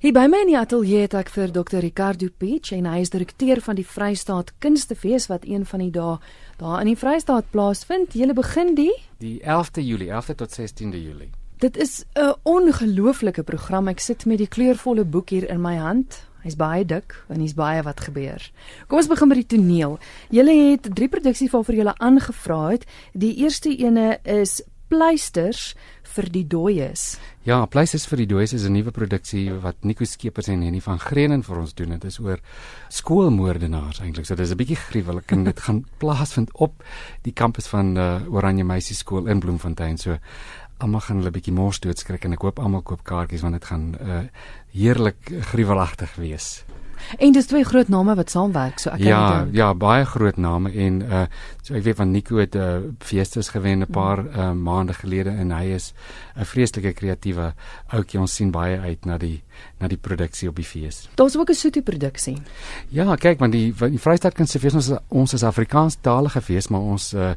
Hier by my in die ateljee het ek vir Dr Ricardo Peach en hy is direkteur van die Vrystaat Kunstefees wat een van die dae daar in die Vrystaat plaasvind. Julle begin die die 11de Julie, 11de tot 16de Julie. Dit is 'n ongelooflike program. Ek sit met die kleurvolle boek hier in my hand. Hy's baie dik en hy's baie wat gebeur. Kom ons begin met die toneel. Julle het drie produksies waarvoor julle aangevra het. Die eerste ene is Pleisters vir die dooies. Ja, Pleisters vir die dooies is 'n nuwe produksie wat Nico Skeepers en Henny van Greenen vir ons doen. Dit is oor skoolmoordenaars eintlik. So dis 'n bietjie gruwelik en dit gaan plaasvind op die kampus van uh, Oranje Meisie Skool in Bloemfontein. So almal gaan hulle bietjie mors doodskrik en ek hoop almal koop kaartjies want dit gaan uh, heerlik gruwelagtig wees. En dis twee groot name wat saamwerk, so ek Ja, ja, baie groot name en uh so ek weet van Nico het 'n uh, feestes gewen 'n paar uh, maande gelede en hy is 'n vreeslike kreatiewe ouetjie. Ons sien baie uit na die na die produksie op die fees. Daar's ook 'n Sotho produksie. Ja, kyk, want die die Vrystaat Kunstefees ons ons is Afrikaanstalige fees, maar ons uh,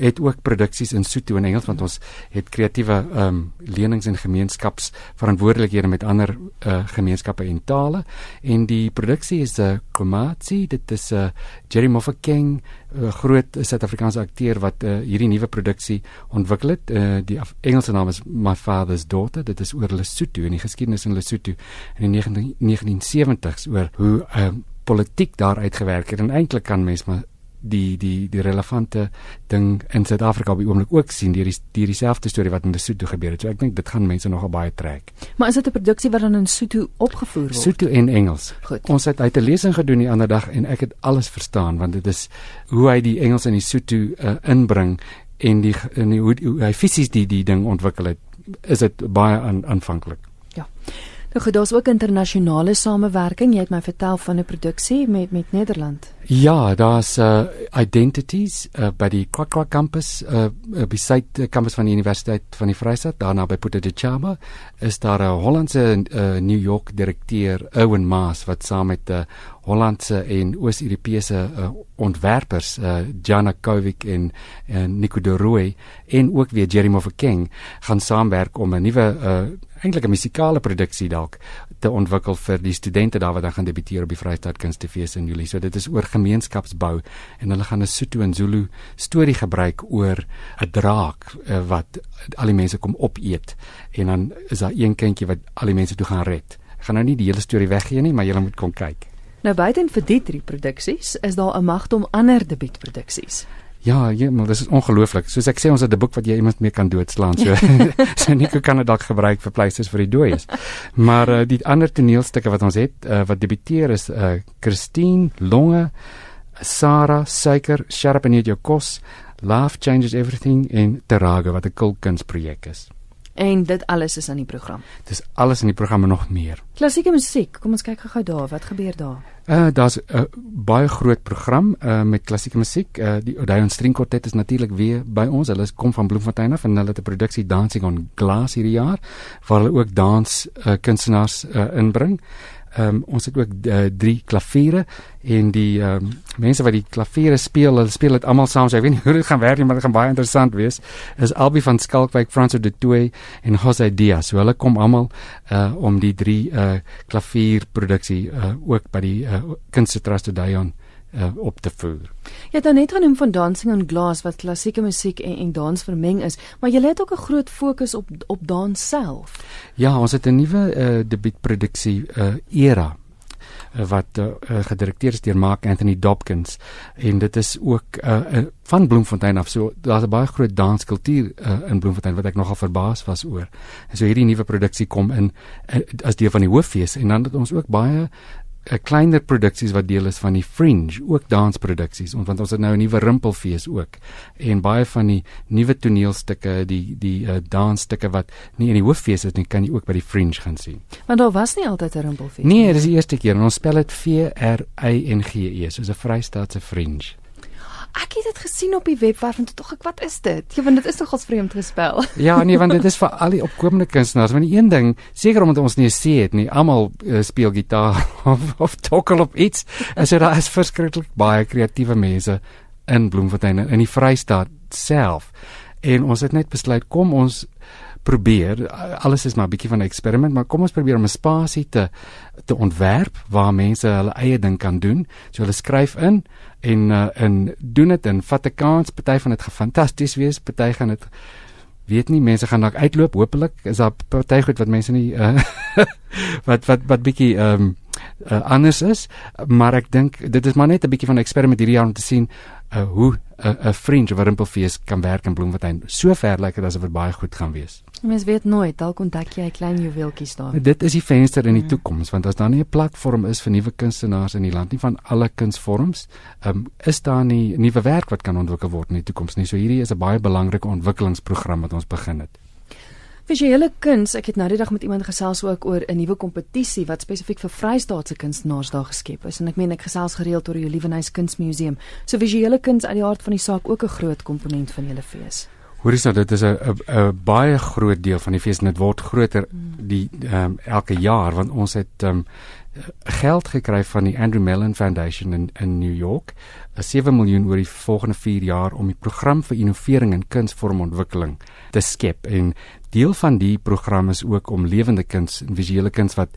het ook produksies in Sotho en Engels want ons het kreatiewe ehm um, lenings en gemeenskapsverantwoordelikhede met ander uh, gemeenskappe en tale en die produksie is 'n uh, Komatsi, dit is 'n uh, Jerry Mofokeng 'n groot Suid-Afrikaanse akteur wat uh, hierdie nuwe produksie ontwikkel het. Uh, die Engelse naam is My Father's Daughter. Dit is oor Lesotho en die geskiedenis in Lesotho in die 1970s oor hoe uh, politiek daar uitgewerk het en eintlik kan mens maar die die die relevante ding in Suid-Afrika op die oomblik ook sien deur die deur dieselfde storie wat in Lesotho gebeur het. So ek dink dit gaan mense nogal baie trek. Maar is dit 'n produksie wat dan in Sotho opgevoer word? Sotho en Engels. Goed. Ons het uit 'n lesing gedoen die ander dag en ek het alles verstaan want dit is hoe hy die Engels en die Sotho uh, inbring en die en die, hoe, hoe hy fisies die die ding ontwikkel het. Is dit baie aan, aanvanklik. Ja. Nou goed, daar's ook internasionale samewerking. Jy het my vertel van 'n produksie met met Nederland. Ja, daar's uh, identities uh, by die Kwakwa kampus, uh, beside die kampus van die Universiteit van die Vrystaat, daarna by Putte de Chaba, is daar 'n Hollandse uh, New York direkteur, Owen Maas, wat saam met 'n uh, Hollandse en Oos-Europese uh, ontwerpers, uh, Jana Kovic en en Nico de Rooi en ook weer Jerry Mofokeng gaan saamwerk om 'n nuwe uh, eintlik 'n musikale produksie dalk te ontwikkel vir die studente daar wat dan gaan debuteer op die Vrystaat Kunstefees in Julie. So dit is oor gemeenskapsbou en hulle gaan 'n Sotho en Zulu storie gebruik oor 'n draak uh, wat al die mense kom opeet en dan is daar een kindjie wat al die mense toe gaan red. Ek gaan nou nie die hele storie weggee nie, maar julle moet kom kyk. Nou buiten vir die drie produksies is daar 'n magte om ander debuutproduksies. Ja, maar dit is ongelooflik. Soos ek sê, ons het 'n boek wat jy iemand mee kan doodslaan. So, so Nico kan dit dalk gebruik vir pleisters vir die dooies. Maar uh, die ander toneelstukke wat ons het, uh, wat debuteer is uh, Christine Longe, Sarah Suiker, Sharp and Eat Your Kos, Love Changes Everything en Teraga wat 'n kulkunsprojek is. En dit alles is in die program. Dis alles in die program en nog meer. Klassieke musiek, kom ons kyk gou-gou daar, wat gebeur daar? Uh daar's 'n uh, baie groot program uh met klassieke musiek. Uh die Odeon String Quartet is natuurlik weer by ons. Hulle kom van Bloemfontein af en hulle het 'n produksie Dancing on Glass hierdie jaar waar hulle ook dans uh, kunstenaars uh, inbring. Ehm um, ons het ook uh, drie klaviere en die ehm um, mense wat die klaviere speel, hulle speel dit almal saam. So ek weet nie hoe dit gaan werk nie, maar dit gaan baie interessant wees. Is Albi van Skalkwyk, Franso de Toey en Jose Diaz. So hulle kom almal uh om die drie uh klavierproduksie uh ook by die uh, Kunstetrust Odeon uh, op te voer. Jy het nou net genoem van Dancing on Glass wat klassieke musiek en, en dans vermeng is, maar jy het ook 'n groot fokus op op dans self. Ja, ons het 'n nuwe uh, debuutproduksie uh, era wat uh, gedirekteer is deur Mark Anthony Dobkins en dit is ook uh, uh, van Bloemfontein af. So daar's 'n baie groot danskultuur uh, in Bloemfontein wat ek nogal verbaas was oor. En so hierdie nuwe produksie kom in uh, as deel van die hooffees en dan het ons ook baie 'n kleiner produksies wat deel is van die Fringe, ook dansproduksies, want ons het nou 'n nuwe Rimpelfees ook. En baie van die nuwe toneelstukke, die die uh, dansstukke wat nie in die hooffees is nie, kan jy ook by die Fringe gaan sien. Want daar was nie altyd 'n Rimpelfees nie. Nee, dis die eerste keer en ons spel dit V R Y N G E, soos 'n Vrystaatse Fringe. Ek het dit gesien op die webwerf en toe tog ek wat is dit? Ja, want dit is nogals vreemd gespel. ja, nee, want dit is vir al die opkomende kunstenaars. Want die een ding, seker omdat ons nie 'n see het nie, almal uh, speel gitaar of of tokkel op iets. As dit is verskriklik baie kreatiewe mense in Bloemfontein in die Vrystaat self. En ons het net besluit kom ons probeer alles is maar 'n bietjie van 'n eksperiment maar kom ons probeer om 'n spasie te te ontwerp waar mense hulle eie ding kan doen. So hulle skryf in en uh, en doen dit en vat 'n kans. Party van dit gaan fantasties wees party gaan dit weet nie mense gaan dalk uitloop hopelik is daar party goed wat mense nie uh, wat wat wat bietjie ehm um, uh, anders is maar ek dink dit is maar net 'n bietjie van 'n eksperiment hierdie jaar om te sien uh, hoe 'n uh, 'n fringe of 'n rimpelfees kan werk in Bloemfontein. Sover lyk dit asof dit baie goed gaan wees. Mens weet nooit, dalk ontdek jy 'n klein juweeltjie daar. Dit is die venster in die mm. toekoms want as daar nie 'n platform is vir nuwe kunstenaars in die land nie van alle kunsvorms, um, is daar nie nuwe werk wat kan ontwikkel word in die toekoms nie. So hierdie is 'n baie belangrike ontwikkelingsprogram wat ons begin het. Visuele kuns, ek het nou die dag met iemand gesels ook oor 'n nuwe kompetisie wat spesifiek vir Vrystaatse kunstenaars daar geskep is en ek meen ek gesels gereeld oor die Olivenhuis Kunsmuseum. So visuele kuns uit die hart van die saak ook 'n groot komponent van julle fees. Hoorie sou dit is 'n 'n baie groot deel van die fees en dit word groter die um, elke jaar want ons het um, geld gekry van die Andrew Mellon Foundation in in New York, 'n 7 miljoen oor die volgende 4 jaar om die program vir innovering in kunsvormontwikkeling te skep en deel van die program is ook om lewende kuns en visuele kuns wat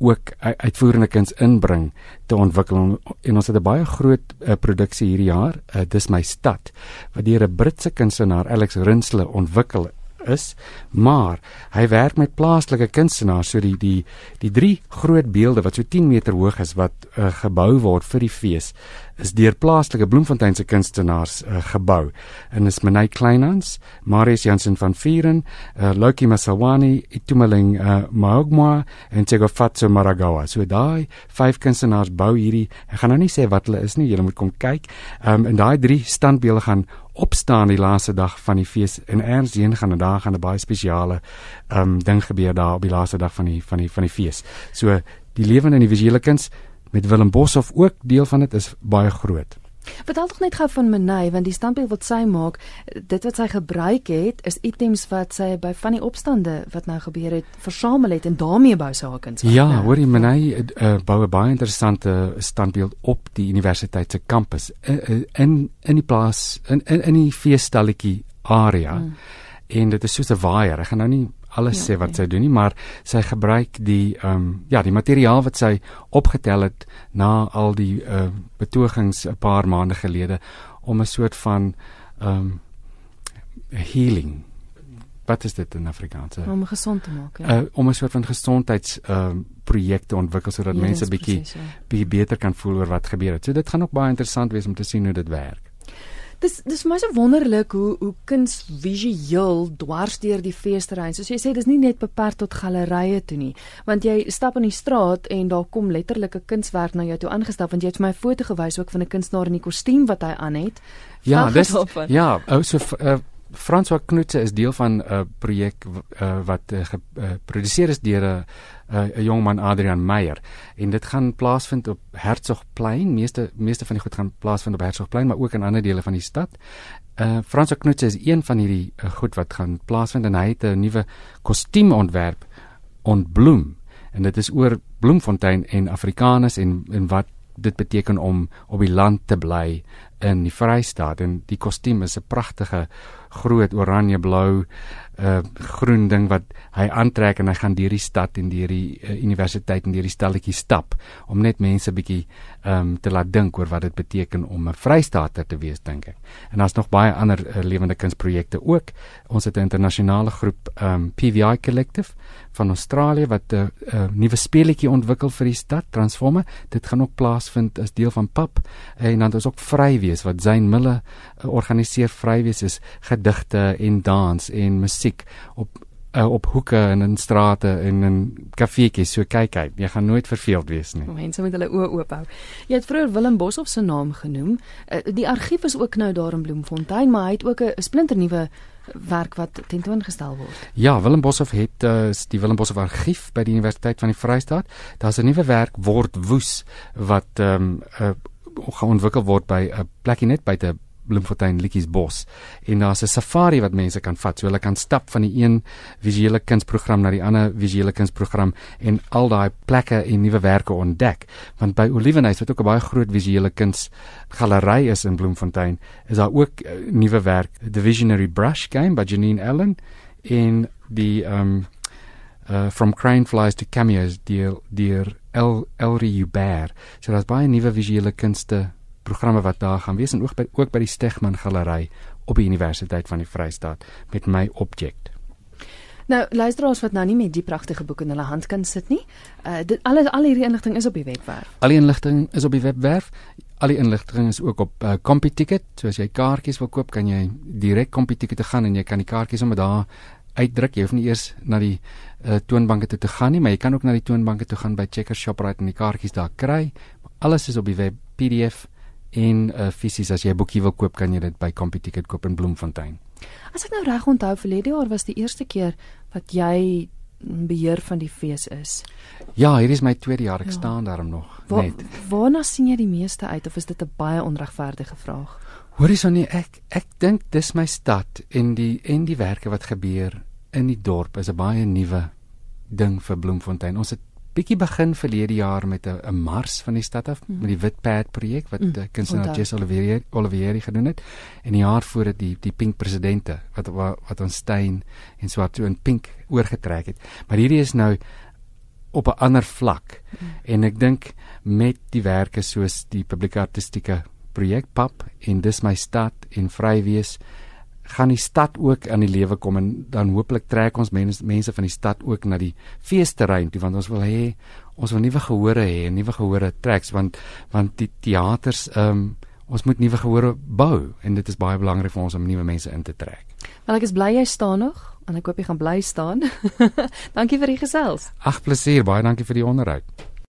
ook uitvoerende kuns inbring te ontwikkel. En ons het 'n baie groot uh, produksie hierdie jaar uh, dis my stad wat deur 'n Britse kunstenaar Alex Rinsle ontwikkel is, maar hy werk met plaaslike kunstenaars, so die die die drie groot beelde wat so 10 meter hoog is wat uh, gebou word vir die fees is deur plaaslike Bloemfonteinse kunstenaars uh, gebou. En is Menay Kleinhans, Marius Jansen van Vieren, uh, Loki Masawani, Itumeling uh, Maogma en Tegofatso Maragawa. So daai vyf kunstenaars bou hierdie. Ek gaan nou nie sê wat hulle is nie, julle moet kom kyk. Um, en daai drie standbeelde gaan opstaan die laaste dag van die fees en erns heen gaan en daar gaan 'n baie spesiale um, ding gebeur daar op die laaste dag van die van die van die fees. So die lewende en die visuele kuns met Willem Boshoff ook deel van dit is baie groot. Vertel tog net gou van Menay want die standbeeld wat sy maak, dit wat sy gebruik het is items wat sy by van die opstande wat nou gebeur het versamel het en daarmee bou sy haar kuns. Ja, nou, hoor jy Menay uh, bou 'n baie interessante standbeeld op die universiteit se kampus in in in die plaas in in, in die feesstalletjie area. Hmm. En dit is soos 'n waier. Ek gaan nou nie alles ja, sê wat sy doen nie, maar sy gebruik die ehm um, ja, die materiaal wat sy opgetel het na al die uh, betogings 'n paar maande gelede om 'n soort van ehm um, healing wat is dit in Afrikaans? Om gesond te maak, ja. Uh, om 'n soort van gesondheids ehm um, projekte ontwikkel sodat mense bietjie ja. bietjie beter kan voel oor wat gebeur het. So dit gaan ook baie interessant wees om te sien hoe dit werk. Dis dis my so wonderlik hoe hoe kuns visueel dwars deur die feesterrein. Soos jy sê, dis nie net beperk tot gallerye toe nie, want jy stap in die straat en daar kom letterlik 'n kunswerk na jou toe aangestap want jy het vir my 'n foto gewys ook van 'n kunstenaar in die kostuum wat hy aan het. Ja, dis ja, ou so uh, François Knoetse is deel van 'n uh, projek uh, wat uh, geproduseer uh, is deur 'n uh, 'n jong man Adrian Meyer en dit gaan plaasvind op Hertzogplein. Meeste meeste van die goed gaan plaasvind op Hertzogplein, maar ook in ander dele van die stad. Uh François Knoetse is een van hierdie uh, goed wat gaan plaasvind en hy het 'n nuwe kostuum ontwerp ontbloem en dit is oor Bloemfontein en Afrikaners en en wat dit beteken om op die land te bly in die Vrystaat en die kostuum is 'n pragtige groot oranje blou uh groen ding wat hy aantrek en hy gaan deur die stad en deur die uh, universiteit en deur die stalletjie stap om net mense bietjie um te laat dink oor wat dit beteken om 'n vrystaater te wees dink ek. En daar's nog baie ander uh, lewende kunsprojekte ook. Ons het 'n internasionale groep um PVI Collective van Australië wat 'n uh, uh, nuwe speletjie ontwikkel vir die stad Transformer. Dit gaan ook plaasvind as deel van PAP en dan is ook Vrywees wat Zain Mille uh, organiseer. Vrywees is gedigte en dans en musiek op uh, op hoeke en in strate en in kafeetjies so kyk kyk jy gaan nooit verveeld wees nie mense moet hulle oë oop hou jy het vroeër Willem Boshoff se naam genoem uh, die argief is ook nou daar in Bloemfontein maar hy het ook 'n splinter nuwe werk wat tentoongestel word. Ja, Willem Boshoff het uh, die Willem Boshoff argief by die Universiteit van die Vrystaat. Daar's 'n nuwe werk word woes wat ehm um, uh, gaan ontwikkel word by 'n plekkie net buite Bloemfontein Liedjiesbos en daar's 'n safari wat mense kan vat. So hulle kan stap van die een visuele kunsprogram na die ander visuele kunsprogram en al daai plekke en nuwe werke ontdek. Want by Olivenhuis wat ook 'n baie groot visuele kuns galery is in Bloemfontein, is daar ook uh, nuwe werk, The Visionary Brush Game by Janine Allen en die um, uh from crane flies to cameos deur deur El Elrie Hubert. So daar's baie nuwe visuele kunste programme wat daar gaan wees en ook by ook by die Stegman Galery op die Universiteit van die Vrystaat met my object. Nou, luisteraars wat nou nie met die pragtige boek in hulle hand kan sit nie. Uh dit alles al hierdie inligting is op die webwerf. Al die inligting is op die webwerf. Al die inligting is ook op uh, CompuTicket. So as jy kaartjies wil koop, kan jy direk CompuTicket toe gaan en jy kan die kaartjies sommer daar uitdruk. Jy hoef nie eers na die uh, toonbanke toe te gaan nie, maar jy kan ook na die toonbanke toe gaan by Checkers Shoprite en die kaartjies daar kry. Alles is op die web PDF en uh, fisies as jy 'n boekie wil koop, kan jy dit by CompuTicket koop in Bloemfontein. As ek nou reg onthou, verlede jaar was die eerste keer wat jy beheer van die fees is. Ja, hier is my tweede jaar, ek ja. staan daarom nog. Wa net. Waarna sien jy die meeste uit of is dit 'n baie onregverdige vraag? Hoorie Sonnie, ek ek dink dis my stad en die en die werke wat gebeur in die dorp is 'n baie nuwe ding vir Bloemfontein. Ons het bietjie begin verlede jaar met 'n mars van die stad af mm. met die Witpad projek wat mm. kunstenaar Jess Olivier Olivier gedoen het en die jaar voor dit die die pink presidente wat wat, ons stein en swart so in pink oorgetrek het. Maar hierdie is nou op 'n ander vlak. Mm. En ek dink met die werke soos die publieke artistieke projek Pap en dis my stad en vrywees gaan die stad ook aan die lewe kom en dan hooplik trek ons mense mense van die stad ook na die feesterrein toe want ons wil hê ons wil nuwe gehore hê en nuwe gehore treks want want die teaters ehm um, ons moet nuwe gehore bou en dit is baie belangrik vir ons om nuwe mense in te trek. Wel ek is bly jy staan nog en ek hoop jy gaan bly staan. dankie vir die gesels. Ag plesier, baie dankie vir die onderhoud.